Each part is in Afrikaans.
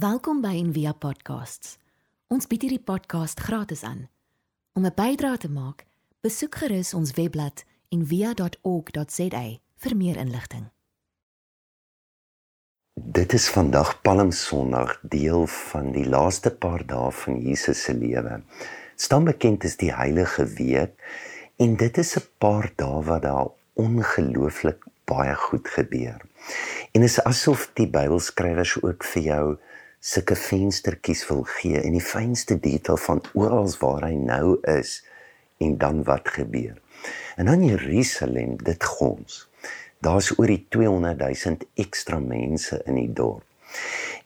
Welkom by Envia Podcasts. Ons bied hierdie podcast gratis aan. Om 'n bydrae te maak, besoek gerus ons webblad en via.org.za vir meer inligting. Dit is vandag Palmsondag, deel van die laaste paar dae van Jesus se lewe. Staan bekend as die Heilige Week en dit is 'n paar dae wat daar ongelooflik baie goed gebeur. En is asof die Bybelskrywers ook vir jou sulke venstertjies wil gee en die fynste detail van oral waar hy nou is en dan wat gebeur. En dan Jerusalem, dit gons. Daar's oor die 200 000 ekstra mense in die dorp.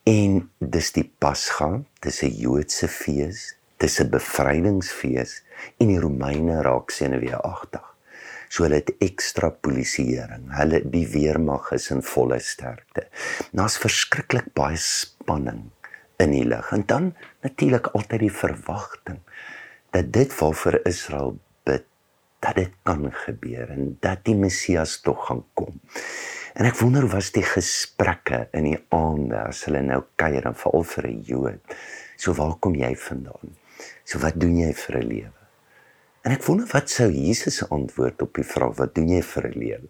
En dis die Pasga, dis 'n Joodse fees, dis 'n bevrydingsfees en die Romeine raak senuweeagtig. So hulle het ekstra polisieering. Hulle die weermag is in volle sterkte. Daar's verskriklik baie spanning in die lug. En dan natuurlik altyd die verwagting dat dit waarvoor Israel bid, dat dit kan gebeur en dat die Messias tog gaan kom. En ek wonder was die gesprekke in die aande as hulle nou kuier en veral vir 'n Jood. So waar kom jy vandaan? So wat doen jy vir 'n lewe? En ek wonder wat sou Jesus se antwoord op die vraag wat doen jy vir 'n lewe?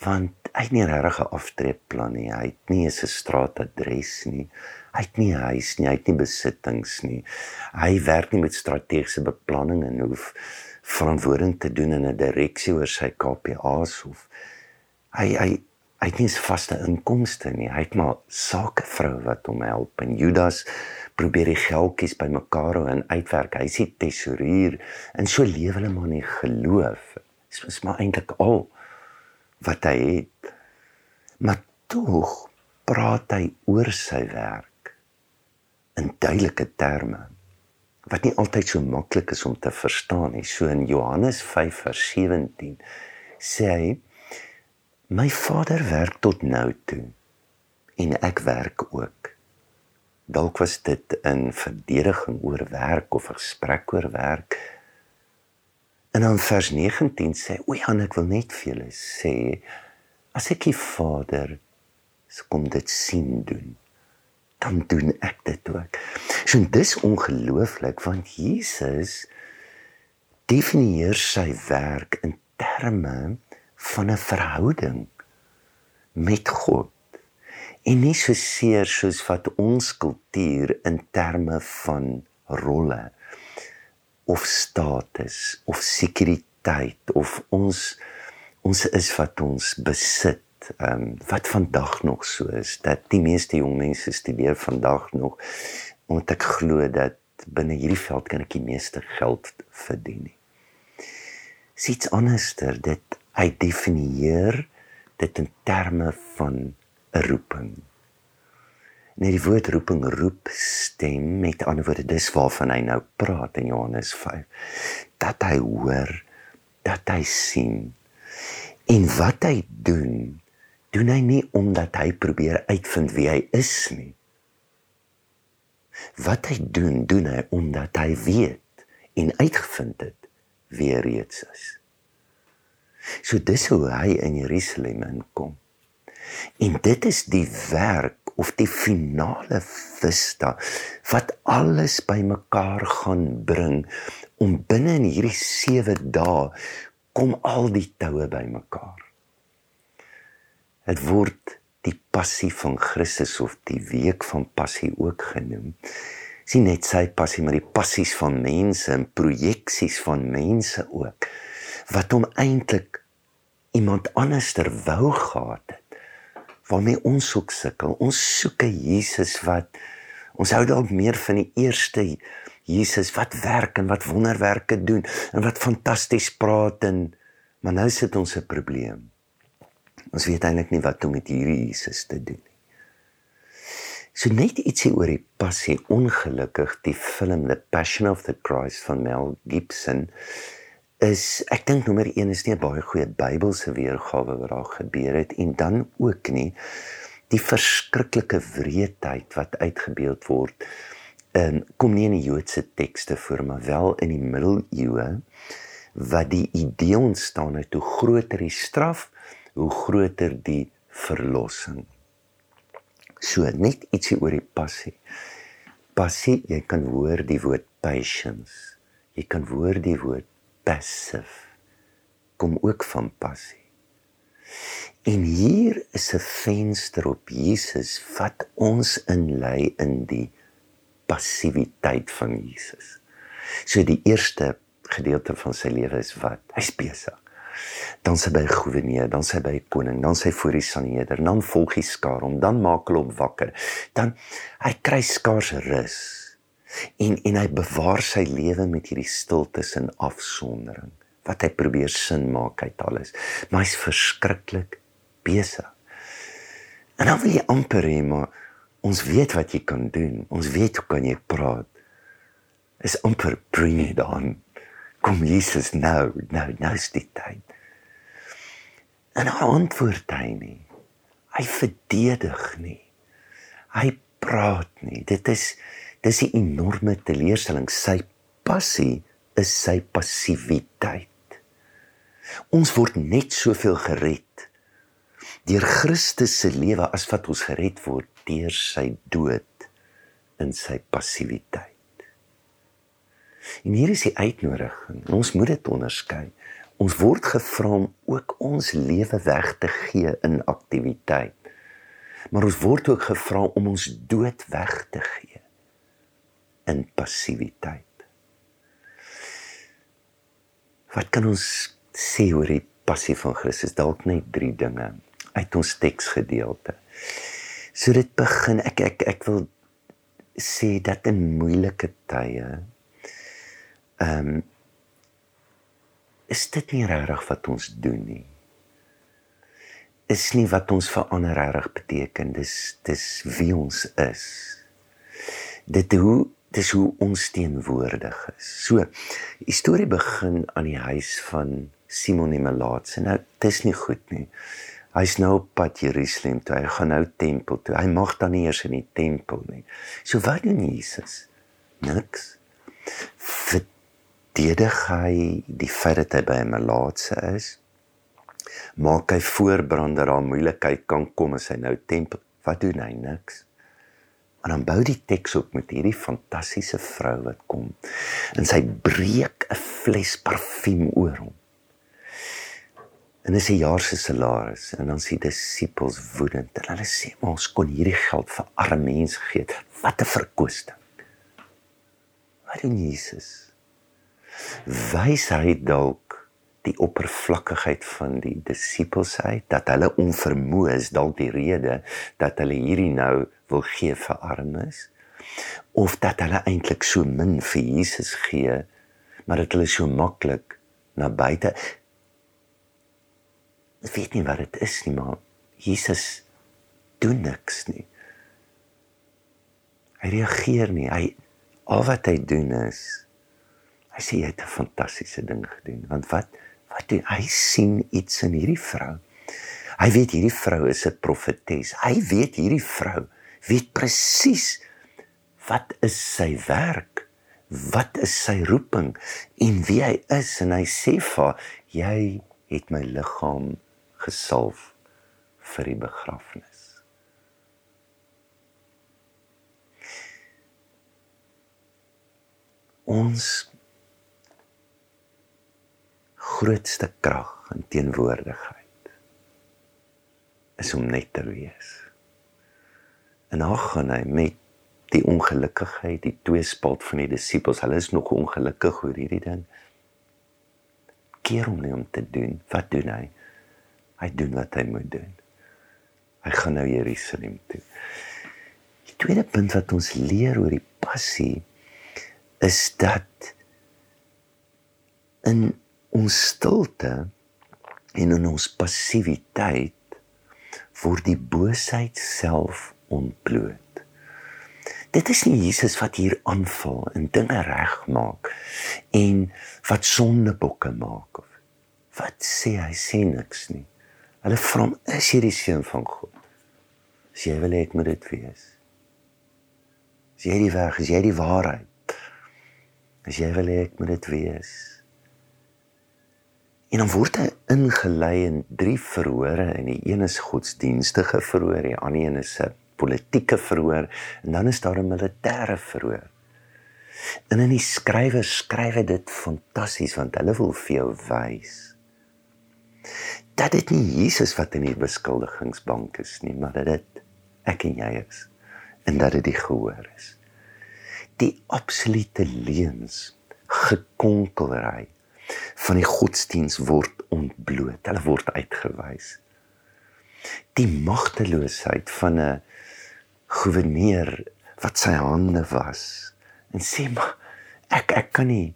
Want hy het nie 'n regte aftreeplan nie. Hy het nie 'n straatadres nie. Hy het nie 'n huis nie, hy het nie besittings nie. Hy werk nie met strategiese beplanning en hoef verantwoording te doen in 'n direksie oor sy KPA's of hy hy hy het nie 'n vaste inkomste nie. Hy het maar sakevrou wat hom help en Judas probeer die geldjies bymekaar hou en uitwerk. Hy sê tesourier en so lewe hulle maar in geloof. Dit is maar eintlik al wat hy het. Maar tog praat hy oor sy werk in duidelike terme wat nie altyd so maklik is om te verstaan nie. So in Johannes 5:17 sê hy my Vader werk tot nou toe en ek werk ook dalk was dit in verdediging oor werk of gesprek oor werk. En dan vers 19 sê, "O Jan, ek wil net vir julle sê, as ek die Vader se kom dit sien doen, dan doen ek dit ook." So dis ongelooflik want Jesus definieer sy werk in terme van 'n verhouding met God en nie so seer soos wat ons kultuur in terme van rolle of status of sekuriteit of ons ons is wat ons besit ehm um, wat vandag nog so is dat die meeste jong mense studeer vandag nog omdat ek glo dat binne hierdie veld kan ek die meeste geld verdien. Sits anderster dit hy definieer dit in terme van 'n roeping. Net die woord roeping roep stem met ander woorde dis waarvan hy nou praat in Johannes 5. Dat hy hoor, dat hy sien. En wat hy doen, doen hy nie omdat hy probeer uitvind wie hy is nie. Wat hy doen, doen hy omdat hy weet en uitgevind het wie hy reeds is. So dis hoe hy in Jerusalem inkom. En dit is die werk of die finale vista wat alles bymekaar gaan bring om binne in hierdie 7 dae kom al die toue bymekaar. Dit word die passie van Christus of die week van passie ook genoem. Sien net sy passie maar die passies van mense en projeksies van mense ook wat hom eintlik iemand anderster wou gehad het waarmee ons soek sukkel. Ons soek 'n Jesus wat ons hou dalk meer van die eerste Jesus wat werk en wat wonderwerke doen en wat fantasties praat en maar nou sit ons 'n probleem. Ons weet eintlik nie wat om met hierdie Jesus te doen nie. So net ietsie oor die passie ongelukkig die film The Passion of the Christ van Mel Gibson is ek dink nommer 1 is nie 'n baie goeie Bybelse weergawe wat daar gebeur het en dan ook nie die verskriklike wreedheid wat uitgebeeld word en kom nie in die Joodse tekste voor maar wel in die middeleeue wat die idee ontstaan het hoe groter die straf hoe groter die verlossing So net ietsie oor die passie. Passie, jy kan hoor die woord patience. Jy kan hoor die woord passive kom ook van passie. En hier is 'n venster op Jesus wat ons inlei in die passiwiteit van Jesus. So die eerste gedeelte van sy lewe is wat? Hy's besig dan sy by goewerneur, dan sy by koning, dan sy voor die Sanhedrin, dan volg hy skaar om, dan maak hulle hom wakker. Dan hy kry skaars rus. En en hy bewaar sy lewe met hierdie stiltes en afsondering wat hy probeer sin maak uit alles. Maar hy's verskriklik besig. En dan wil jy amper hê maar ons weet wat jy kan doen. Ons weet hoe kan jy praat. Is amper bring it on. Kom Jesus nou, nou, nou is die tyd. En hy antwoord hy nie. Hy verdedig nie. Hy praat nie. Dit is dis 'n enorme teleurstelling. Sy passie is sy passiwiteit. Ons word net soveel gered deur Christus se lewe as wat ons gered word deur sy dood in sy passiwiteit. En hier is die uitnodiging. Ons moet dit onderskei. Ons word gevra om ook ons lewe weg te gee in aktiwiteit. Maar ons word ook gevra om ons dood weg te gee in passiwiteit. Wat kan ons sê oor die passie van Christus? Dalk net drie dinge uit ons teksgedeelte. So dit begin ek ek ek wil sê dat in moeilike tye ehm um, is dit nie regtig wat ons doen nie. Is nie wat ons vir ander regtig beteken. Dis dis wie ons is. Dit hoe dis hoe ons teenwoordig is. So, die storie begin aan die huis van Simon die Melaatse. Nou, dis nie goed nie. Hy's nou op pad Jerusalem toe. Hy gaan nou tempel toe. Hy mag dan nie eers in die tempel nie. So wat doen Jesus? Niks. Verdedig hy die feit dat hy by 'n melaatse is. Maak hy voorbrande daar moeilikheid kan kom as hy nou tempel. Wat doen hy niks? En dan bou die teks op met hierdie fantastiese vrou wat kom. En sy breek 'n fles parfuum oor hom. En dis 'n jaar se salaris en dan sien die disippels woedend en hulle sê maar ons kon hierdie geld vir arme mense gee. Wat 'n verkoosting. Wat doen Jesus? wys hy dalk die oppervlakkigheid van die disippels uit dat hulle onvermoë is dalk die rede dat hulle hierdie nou wil gee vir armes of dat hulle eintlik so min vir Jesus gee maar dit hulle so maklik na buite ek weet nie wat dit is nie maar Jesus doen niks nie hy reageer nie hy al wat hy doen is Hy sê jy het 'n fantastiese ding gedoen want wat wat doen hy sien iets in hierdie vrou. Hy weet hierdie vrou is 'n profetes. Hy weet hierdie vrou weet presies wat is sy werk? Wat is sy roeping en wie hy is en hy sê vir haar jy het my liggaam gesalf vir die begrafnis. Ons grootste krag en teenwoordigheid is om net te wees. En dan gaan hy met die ongelukkigheid, die tweespalt van die disippels, hulle is nog ongelukkig oor hierdie ding. Keer om nie om te doen, wat doen hy? Hy doen wat hy moet doen. Hy gaan nou Jerusalem toe. Die tweede punt wat ons leer oor die passie is dat in ons stilte en in ons passiwiteit word die boosheid self ontbloot. Dit is nie Jesus wat hier aanval en dinge regmaak en wat sondebokke maak of wat sê hy sê niks nie. Hulle vra hom is jy die seun van God? As jy wil hê ek moet dit wees. As jy die weg, as jy die waarheid. As jy wil hê ek moet dit wees. En dan word hy ingelei in drie verhore en die een is godsdienstige verhoor, die ander een is 'n politieke verhoor en dan is daar 'n militêre verhoor. En in die skrywer skryf hy dit fantasties want hulle wil vir jou wys dat dit nie Jesus wat in die beskuldigingsbank is nie, maar dat dit ek en jy is en dat dit die gehoor is. Die absolute leuns gekonkelry van die godsdiens word ontbloot. Hulle word uitgewys. Die magteloosheid van 'n goewerneur wat sy hande was en sê maar ek ek kan nie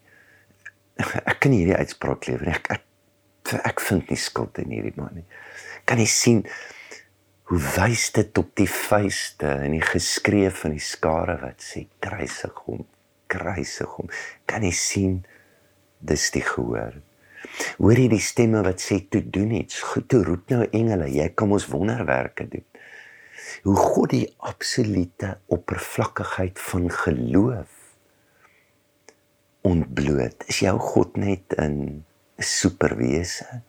ek kan nie hierdie uitspraak lewer nie. Ek, ek ek vind nie skuld in hierdie man nie. Kan jy sien hoe wys dit op die vuiste en die geskreef van die skare wat sê kruisig hom, kruisig hom. Kan jy sien dis die gehoor. Hoor jy die stemme wat sê toe doen iets, goed toe roep nou engele, jy kan ons wonderwerke doen. Hoe God die absolute oppervlakkigheid van geloof ontbloot. Is jou God net 'n superwese?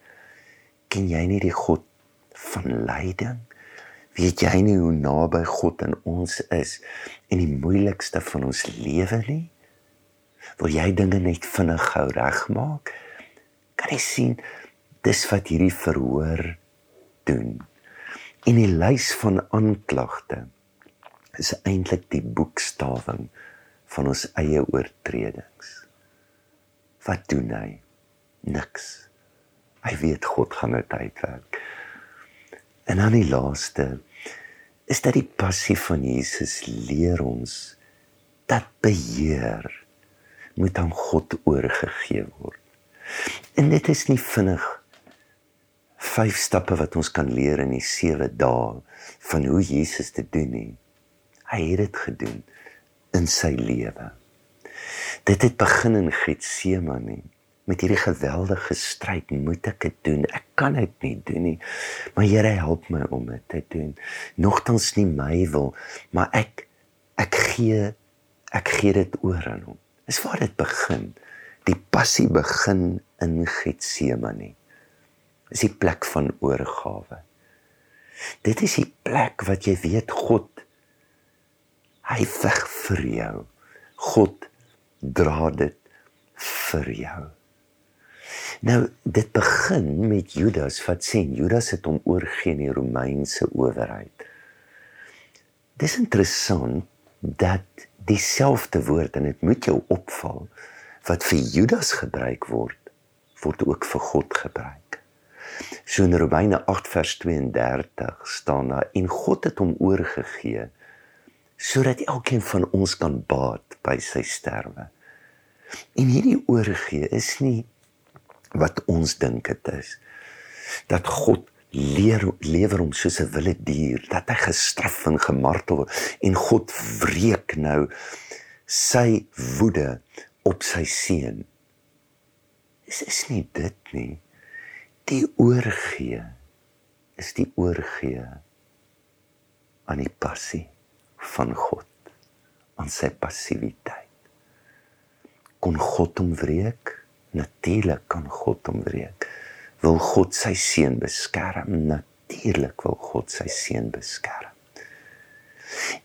Ken jy nie die God van lyding? Weet jy nie hoe naby God aan ons is in die moeilikste van ons lewe nie? Wil jy dinge net vinnig gou regmaak? Kan jy sien dis wat hierdie verhoor doen? In die lys van aanklagte is eintlik die boekstawing van ons eie oortredings. Wat doen hy? Niks. Hy weet God gaan dit uitwerk. En dan die laaste is dat die passie van Jesus leer ons dat beheer moet aan God oorgegee word. En dit is nie vinnig vyf stappe wat ons kan leer in die 7 dae van hoe Jesus dit doen nie. Hy het dit gedoen in sy lewe. Dit het begin in Getsemane met hierdie geweldige stryd moet ek dit doen ek kan dit nie doen nie maar Here help my om dit te doen nogtans nie my wil maar ek ek gee ek gee dit oor aan hom Dis waar dit begin. Die passie begin in Getsemane. Dis die plek van oorgawe. Dit is die plek wat jy weet God hy veg vir jou. God dra dit vir jou. Nou dit begin met Judas wat sê Judas het hom oorgegee aan die Romeinse owerheid. Dis interessant dat dieselfde woord en dit moet jou opval wat vir Judas gebruik word word ook vir God gebruik. So in Romeine 8 vers 32 staan daar en God het hom oorgegee sodat elkeen van ons kan baat by sy sterwe. En hierdie oorgee is nie wat ons dink dit is dat God leer lewer hom soos 'n wilde dier dat hy gestraf en gemartel word en God wreek nou sy woede op sy seun. Dis is nie dit nie. Die oorgee is die oorgee aan die passie van God aan sy passiwiteit. Kon God hom wreek? Natuurlik kan God hom wreek wil God sy seun beskerm. Natuurlik wil God sy seun beskerm.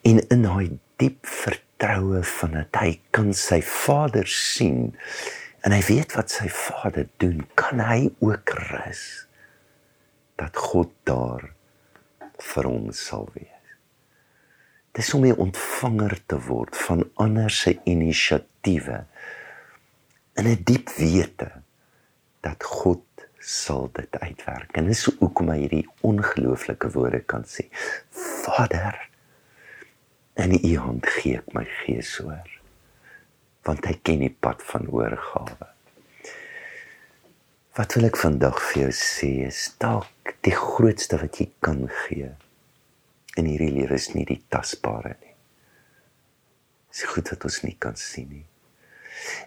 En in daai diep vertroue van dat hy kan sy Vader sien en hy weet wat sy Vader doen, kan hy ook rus dat God daar vir hom sal wees. Dis om 'n ontvanger te word van ander se inisiatiewe in 'n diep wete dat God sal dit uitwerk. En dis hoekom hy hierdie ongelooflike woorde kan sê. Vader, in U hand gee ek my gees oor. Want hy ken die pad van oorgawe. Wat wil ek vandag vir jou sê? Is dalk die grootste wat jy kan gee in hierdie lewe is nie die tasbare nie. Dis goed wat ons nie kan sien nie.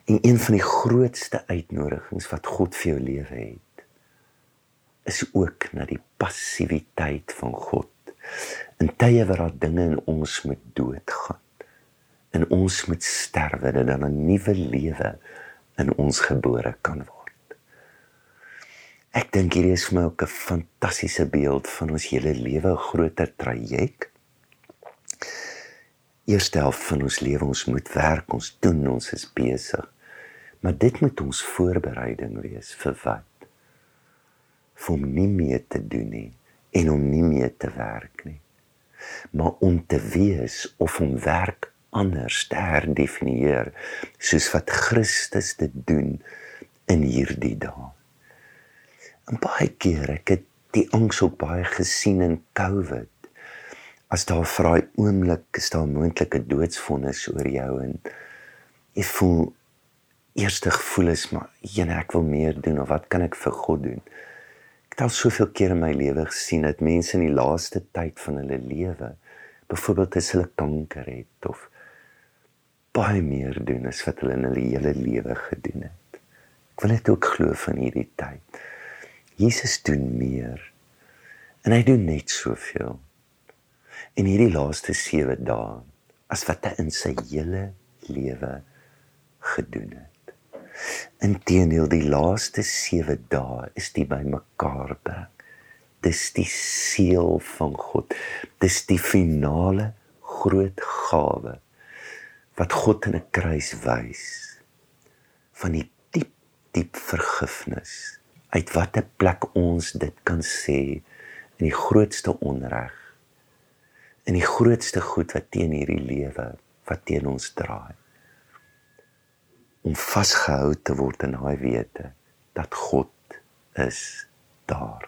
En een van die grootste uitnodigings wat God vir jou lewe het, is ook na die passiwiteit van God. In tye waar daar dinge in ons moet doodgaan, in ons moet sterwe dat dan 'n nuwe lewe in ons gebore kan word. Ek dink hierdie is vir my ook 'n fantastiese beeld van ons hele lewe, 'n groter traject eerste helfte van ons lewe ons moet werk, ons doen, ons is besig. Maar dit moet ons voorbereiding wees vir wat? Vir om nie meer te doen nie en om nie meer te werk nie. Maar om te wees of om werk anders te herdefinieer soos wat Christus dit doen in hierdie dae. En baie keer ek het die angs ook baie gesien in COVID as daar vir daai oomblik is daar moontlike doodsvonnis oor jou en jy voel eerste gevoel is maar jene ek wil meer doen of wat kan ek vir God doen ek het al soveel keer in my lewe gesien dat mense in die laaste tyd van hulle lewe byvoorbeeld as hulle kanker het of baie meer doen as wat hulle in hulle hele lewe gedoen het ek wil dit ook glo van hierdie tyd Jesus doen meer en hy doen net soveel en hierdie laaste 7 dae as wat hy in sy hele lewe gedoen het. Inteendeel die laaste 7 dae is die bymekaar bring. Dis die seël van God. Dis die finale groot gawe wat God in 'n kruis wys van die diep diep vergifnis. Uit watter plek ons dit kan sê in die grootste onreg in die grootste goed wat teen hierdie lewe wat teen ons draai om vasgehou te word in daai wete dat God is daar.